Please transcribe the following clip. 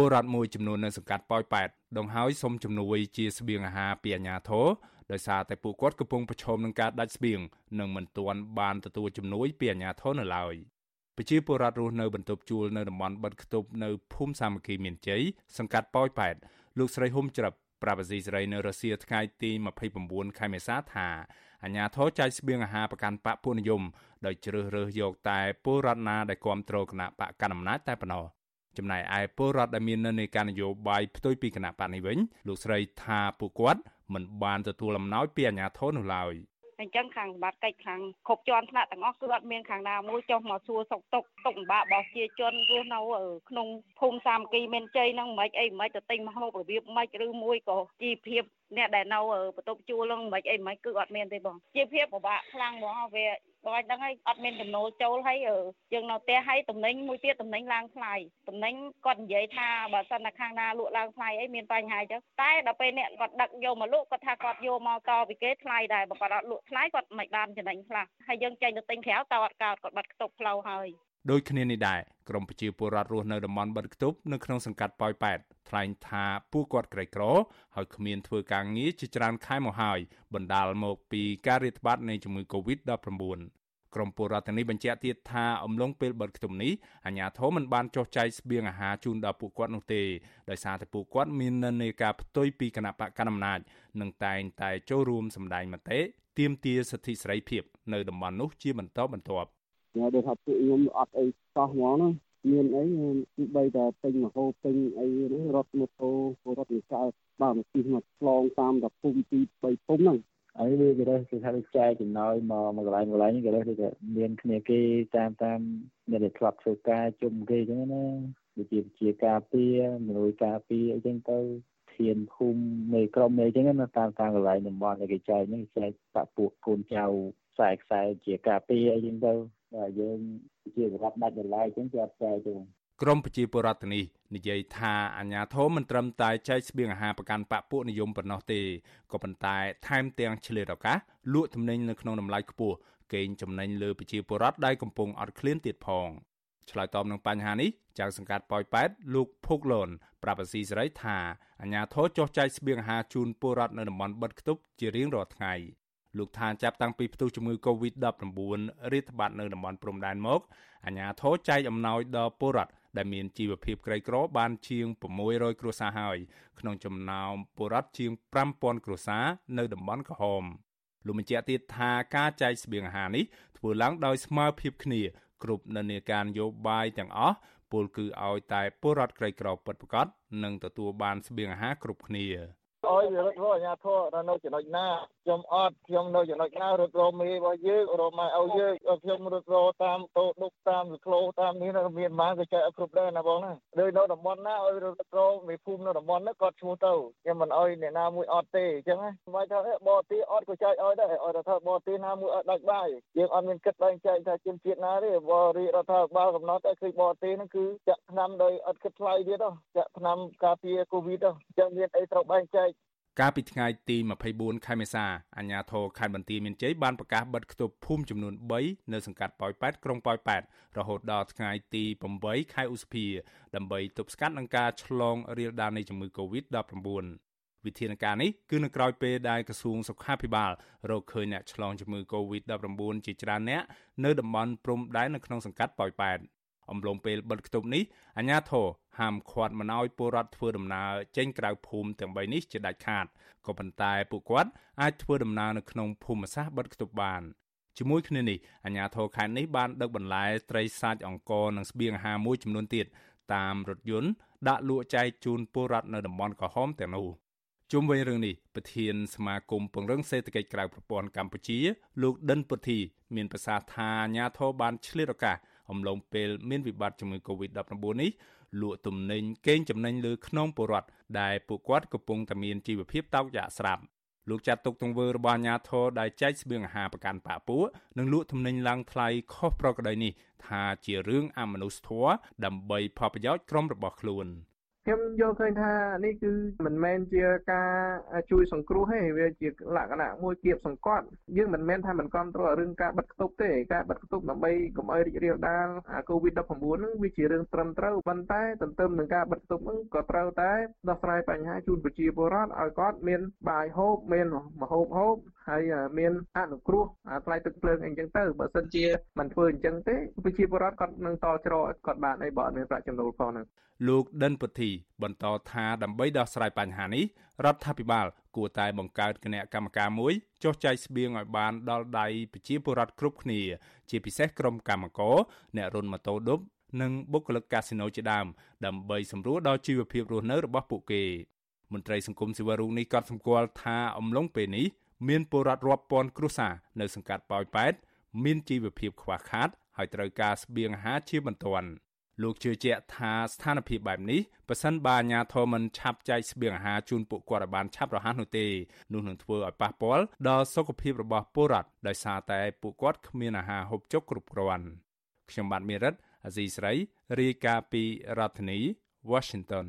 ពលរដ្ឋមួយចំនួននៅសង្កាត់ប៉ោយប៉ែតដងហើយសុំជំនួយជាស្បៀងអាហារពីអាជ្ញាធរដោយសារតែពួកគាត់កំពុងប្រឈមនឹងការដាច់ស្បៀងនិងមិនទាន់បានទទួលជំនួយពីអាជ្ញាធរនៅឡើយប្រជាពលរដ្ឋរស់នៅបន្ទប់ជួលនៅតំបន់បិទខ្ទប់នៅភូមិសាមគ្គីមានជ័យសង្កាត់ប៉ោយប៉ែតលោកស្រីហ៊ុំច្រឹបប្រាបស៊ីសេរីនៅរុស្ស៊ីថ្ងៃទី29ខែមេសាថាអាញាធរចែកស្បៀងអាហារប្រកាន់បកពួកនិយមដោយជ្រើសរើសយកតែពលរដ្ឋណាដែលគ្រប់គ្រងគណៈបកកណ្ដាលអំណាចតែប៉ុណ្ណោះ ចំណែកឯពលរដ្ឋដែលមាននៅនៃការនយោបាយផ្ទុយពីគណៈបកនេះវិញលោកស្រីថាពួកគាត់មិនបានទទួលអំណោយពីអាជ្ញាធរនោះឡើយអញ្ចឹងខាងបាត់កិច្ចខាងគ្រប់ជាន់ថ្នាក់ទាំងអស់គឺអត់មានខាងណាមួយចុះមកសួរសុកទុកទុកបាក់របស់ជាជនរស់នៅក្នុងភូមិសាមគ្គីមានជ័យហ្នឹងមិនអីមិនទៅទិញមកហូបរបៀបមិនឬមួយក៏ជីភាព អ្នកដែលនៅបន្ទប់ជួលហ្នឹងមិនអីមិនគឺអត់មានទេបងជីភាពពិបាកខ្លាំងហ្មងវាបងអញ្ចឹងហើយអត់មានចំណូលចូលហើយយើងនៅផ្ទះហើយតំណែងមួយទៀតតំណែងឡើងថ្លៃតំណែងគាត់និយាយថាបើសិនតែខាងណាលក់ឡើងថ្លៃអីមានបញ្ហាអញ្ចឹងតែដល់ពេលអ្នកគាត់ដឹកយកមកលក់គាត់ថាគាត់យកមកតពីគេថ្លៃដែរបើគាត់អត់លក់ថ្លៃគាត់មិនបានចំណេញខ្លះហើយយើងចេញទៅទិញក្រៅតអត់កោតគាត់បាត់ខ្ទប់ផ្លូវហើយដូចគ្នានេះដែរក្រមប្រជាពលរដ្ឋរស់នៅតំបន់បិទគប់នៅក្នុងសង្កាត់ប៉ោយប៉ែត ថ្លែងថាពួកគាត់ក្រីក្រ ហើយគ្មានធ្វើការងារជាច្រើនខែមកហើយបណ្ដាលមកពីការរាតត្បាតនៃជំងឺ Covid-19 ក្រមពលរដ្ឋទាំងនេះបញ្ជាក់ទៀតថាអំឡុងពេលបិទខ្ទប់នេះអាជ្ញាធរមិនបានចុះចែកស្បៀងអាហារជូនដល់ពួកគាត់នោះទេដោយសារតែពួកគាត់មាននិន្នាការផ្ទុយពីគណៈបកកណ្ដាលអំណាចនិងតែងតែចូលរួមសម្ដែងមតិទាមទារសិទ្ធិសេរីភាព នៅតំបន់នោះជាបន្តបន្ទាប់ខ្ញុំដូចថាពួកខ្ញុំអត់អីតោះហ្មងណា មានអីទីបីតែទិញមហោទិញអីហ្នឹងរត់ម៉ូតូរត់វិស័យបើមកទីមកឆ្លងតាមតែភូមិទី3ភូមិហ្នឹងហើយវាគេរើសគេថាចែកចំណោយមកមកកន្លែងកន្លែងគេរើសគេមានគ្នាគេតាមតាមអ្នកដែលធ្លាប់ធ្វើការជុំគេអញ្ចឹងណាដូចជាជាការពារមនុស្សការពារអីចឹងទៅធានភូមិមេក្រុមមេអញ្ចឹងណាតាមតាមកន្លែងតំបន់ដែលគេចែកហ្នឹងចែកបាក់ពួកកូនចៅខ្សែខ្សែជាការពារអីចឹងទៅ តែយើងជាសម្រាប់ដាច់ដោយឡែកអញ្ចឹងគេអត់ចែកទេក្រមប្រជាពលរដ្ឋនេះនិយាយថាអាញាធមមិនត្រឹមតែចែកស្បៀងអាហារប្រកាន់បពពួកនិយមប៉ុណ្ណោះទេក៏ប៉ុន្តែថែមទាំងឆ្លៀតឱកាសលក់ទំនិញនៅក្នុងតម្លៃខ្ពស់កេងចំណេញលើប្រជាពលរដ្ឋដែលកំពុងអត់ឃ្លានទៀតផងឆ្លើយតបនឹងបញ្ហានេះចៅសង្កាត់ប៉ោយប៉ែតលោកភុកលនប្រាប់អាស៊ីសេរីថាអាញាធរចោះចែកស្បៀងអាហារជូនពលរដ្ឋនៅតំបន់បិទខ្ទប់ជារៀងរាល់ថ្ងៃ លោកថាចាប់តាំងពីផ្ទុះជំងឺ Covid-19 រាតត្បាតនៅតំបន់ព្រំដែនមកអាជ្ញាធរចែកអំណោយដល់ពលរដ្ឋដែលមានជីវភាពក្រីក្របានជាង600គ្រួសារហើយក្នុងចំណោមពលរដ្ឋជាង5000គ្រួសារនៅតំបន់ក្រហមលោកបញ្ជាក់ទៀតថាការចែកស្បៀងអាហារនេះធ្វើឡើងដោយស្មើភាពគ្នាគ្រប់និន្នាការនយោបាយទាំងអស់ពលគឺឲ្យតែពលរដ្ឋក្រីក្រពិតប្រាកដនឹងទទួលបានស្បៀងអាហារគ្រប់គ្នា អោយរត់រកអាញាធរនៅចំណុចណាខ្ញុំអត់ខ្ញុំនៅចំណុចណារត់រកមេរបស់យើងរកម៉ែឲ្យយើងខ្ញុំរត់រកតាមតោដុកតាមសក្លោតាមនេះមានបានក៏ចែកគ្រប់ដែរណាបងណាដូចនៅតំបន់ណាឲ្យរត់រកមេភូមិនៅតំបន់ហ្នឹងគាត់ឈ្មោះទៅខ្ញុំមិនឲ្យអ្នកណាមួយអត់ទេអញ្ចឹងមិនថាបរទេសអត់ក៏ចែកឲ្យដែរឲ្យរដ្ឋាភិបាលបរទេសណាមួយឲ្យដាច់បាយយើងអត់មានគិតបែងចែកថាជនជាតិណាទេបរិរដ្ឋាភិបាលកំណត់តែឃើញបរទេសហ្នឹងគឺចាក់ឆ្នាំដោយអត់គិតថ្លៃទៀតទៅចាក់ឆ្នាំការពារកូវីដទៅអញ្ចឹងមានអីត្រូវបែងចែក កាលពីថ្ងៃទី24ខែមេសាអាជ្ញាធរខេត្តបន្ទាយមានជ័យបានប្រកាសបិទគប់ភូមិចំនួន3នៅសង្កាត់ប៉ោយប៉ែតក្រុងប៉ោយប៉ែតរហូតដល់ថ្ងៃទី8ខែឧសភាដើម្បីទប់ស្កាត់នឹងការឆ្លងរាលដាលនៃជំងឺ Covid-19 វិធានការនេះគឺនៅក្រៅពេលដែលក្រសួងសុខាភិបាលរកឃើញអ្នកឆ្លងជំងឺ Covid-19 ជាច្រើនអ្នកនៅតំបន់ព្រំដែននៅក្នុងសង្កាត់ប៉ោយប៉ែត អំឡុងពេលបិទគប់នេះអាជ្ញាធរហាមឃាត់មិនឲ្យពលរដ្ឋធ្វើដំណើរចេញក្រៅភូមិទាំង3នេះជាដាច់ខាតក៏ប៉ុន្តែពួកគាត់អាចធ្វើដំណើរនៅក្នុងភូមិសាស្ត្របិទគប់បានជាមួយគ្នានេះអាជ្ញាធរខេត្តនេះបានដឹកបន្លែត្រីសាច់អង្ករនិងស្បៀងអាហារមួយចំនួនទៀតតាមរថយន្តដាក់លក់ចែកជូនពលរដ្ឋនៅតំបន់ក្រហមទាំងនោះជុំវិញរឿងនេះប្រធានសមាគមពង្រឹងសេដ្ឋកិច្ចក្រៅប្រព័ន្ធកម្ពុជា លោកដិនពុទ្ធីមានប្រសាសន៍ថាអាញាធរបានឆ្លៀតឱកាស អំឡុងពេលមានវិបត្តិជំងឺ Covid-19 នេះលក់ទំនិញកេងចំណេញលើខ្នងពលរដ្ឋដែលពួកគាត់កំពុងតែមានជីវភាពតោកយ៉ាកស្រាប់លោកចាត់ទុកទង្វើរបស់អាញាធរដែលចែកស្បៀងអាហារប្រកាន់បាក់ពួកនិងលក់ទំនិញឡើងថ្លៃខុសប្រក្រតីនេះថាជារឿងអមនុស្សធម៌ដើម្បីផលប្រយោជន៍ក្រុមរបស់ខ្លួន ខ្ញុំយល់ឃើញថានេះគឺមិនមែនជាការជួយសង្គ្រោះទេវាជាលក្ខណៈមួយគៀបសង្កត់យើងមិនមែនថាមិនគ្រប់គ្រងរឿងការបិទគប់ទេការបិទគប់ដើម្បីកុំឲ្យរីករាលដាល COVID-19 ហ្នឹងវាជារឿងត្រឹមត្រូវប៉ុន្តែទន្ទឹមនឹងការបិទគប់ហ្នឹងក៏ត្រូវតែដោះស្រាយបញ្ហាជូនប្រជាពលរដ្ឋឲ្យគាត់មានបាយហូបមានម្ហូបហូប ហើយមានអនុគ្រោះថ្លៃទឹកភ្លើងអីចឹងទៅបើសិនជាមិនធ្វើអញ្ចឹងទេប្រជាពលរដ្ឋគាត់នឹងតច្រកគាត់បានអីបើអត់មានប្រាក់ចំណូលផងហ្នឹងលោកដិនពុទ្ធីបន្តថាដើម្បីដោះស្រាយបញ្ហានេះរដ្ឋាភិបាលគួរតែបង្កើតគណៈកម្មការមួយចុះចែកស្បៀងឲ្យបានដល់ដៃប្រជាពលរដ្ឋគ្រប់គ្នា ជាពិសេសក្រុមកម្មករអ្នករុនម៉ូតូឌុបនិងបុគ្គលិកកាស៊ីណូជាដើមដើម្បីសម្រួលដល់ជីវភាពរស់នៅរបស់ពួកគេមន្ត្រីសង្គមស៊ីវិលរូបនេះក៏សម្គាល់ថាអំឡុងពេលនេះ មានពលរដ្ឋរាប់ពាន់គ្រួសារនៅសង្កាត់ប៉ោយប៉ែតមានជីវភាពខ្វះខាត ហើយត្រូវការស្បៀងអាហារជាបន្ទាន់លោកជឿជាក់ថាស្ថានភាពបែបនេះប៉ះសិនបាអាញាធមមិនឆាប់ចែកស្បៀងអាហារជូនពួកគាត់ឲ្យបានឆាប់រហ័សនោះទេនោះនឹងធ្វើឲ្យប៉ះពាល់ដល់សុខភាពរបស់ពលរដ្ឋដោយសារតែពួកគាត់គ្មានអាហារហូបចុកគ្រប់គ្រាន់ខ្ញុំបាទមេរិតអាស៊ីស្រីរាយការណ៍ពីរដ្ឋធានី Washington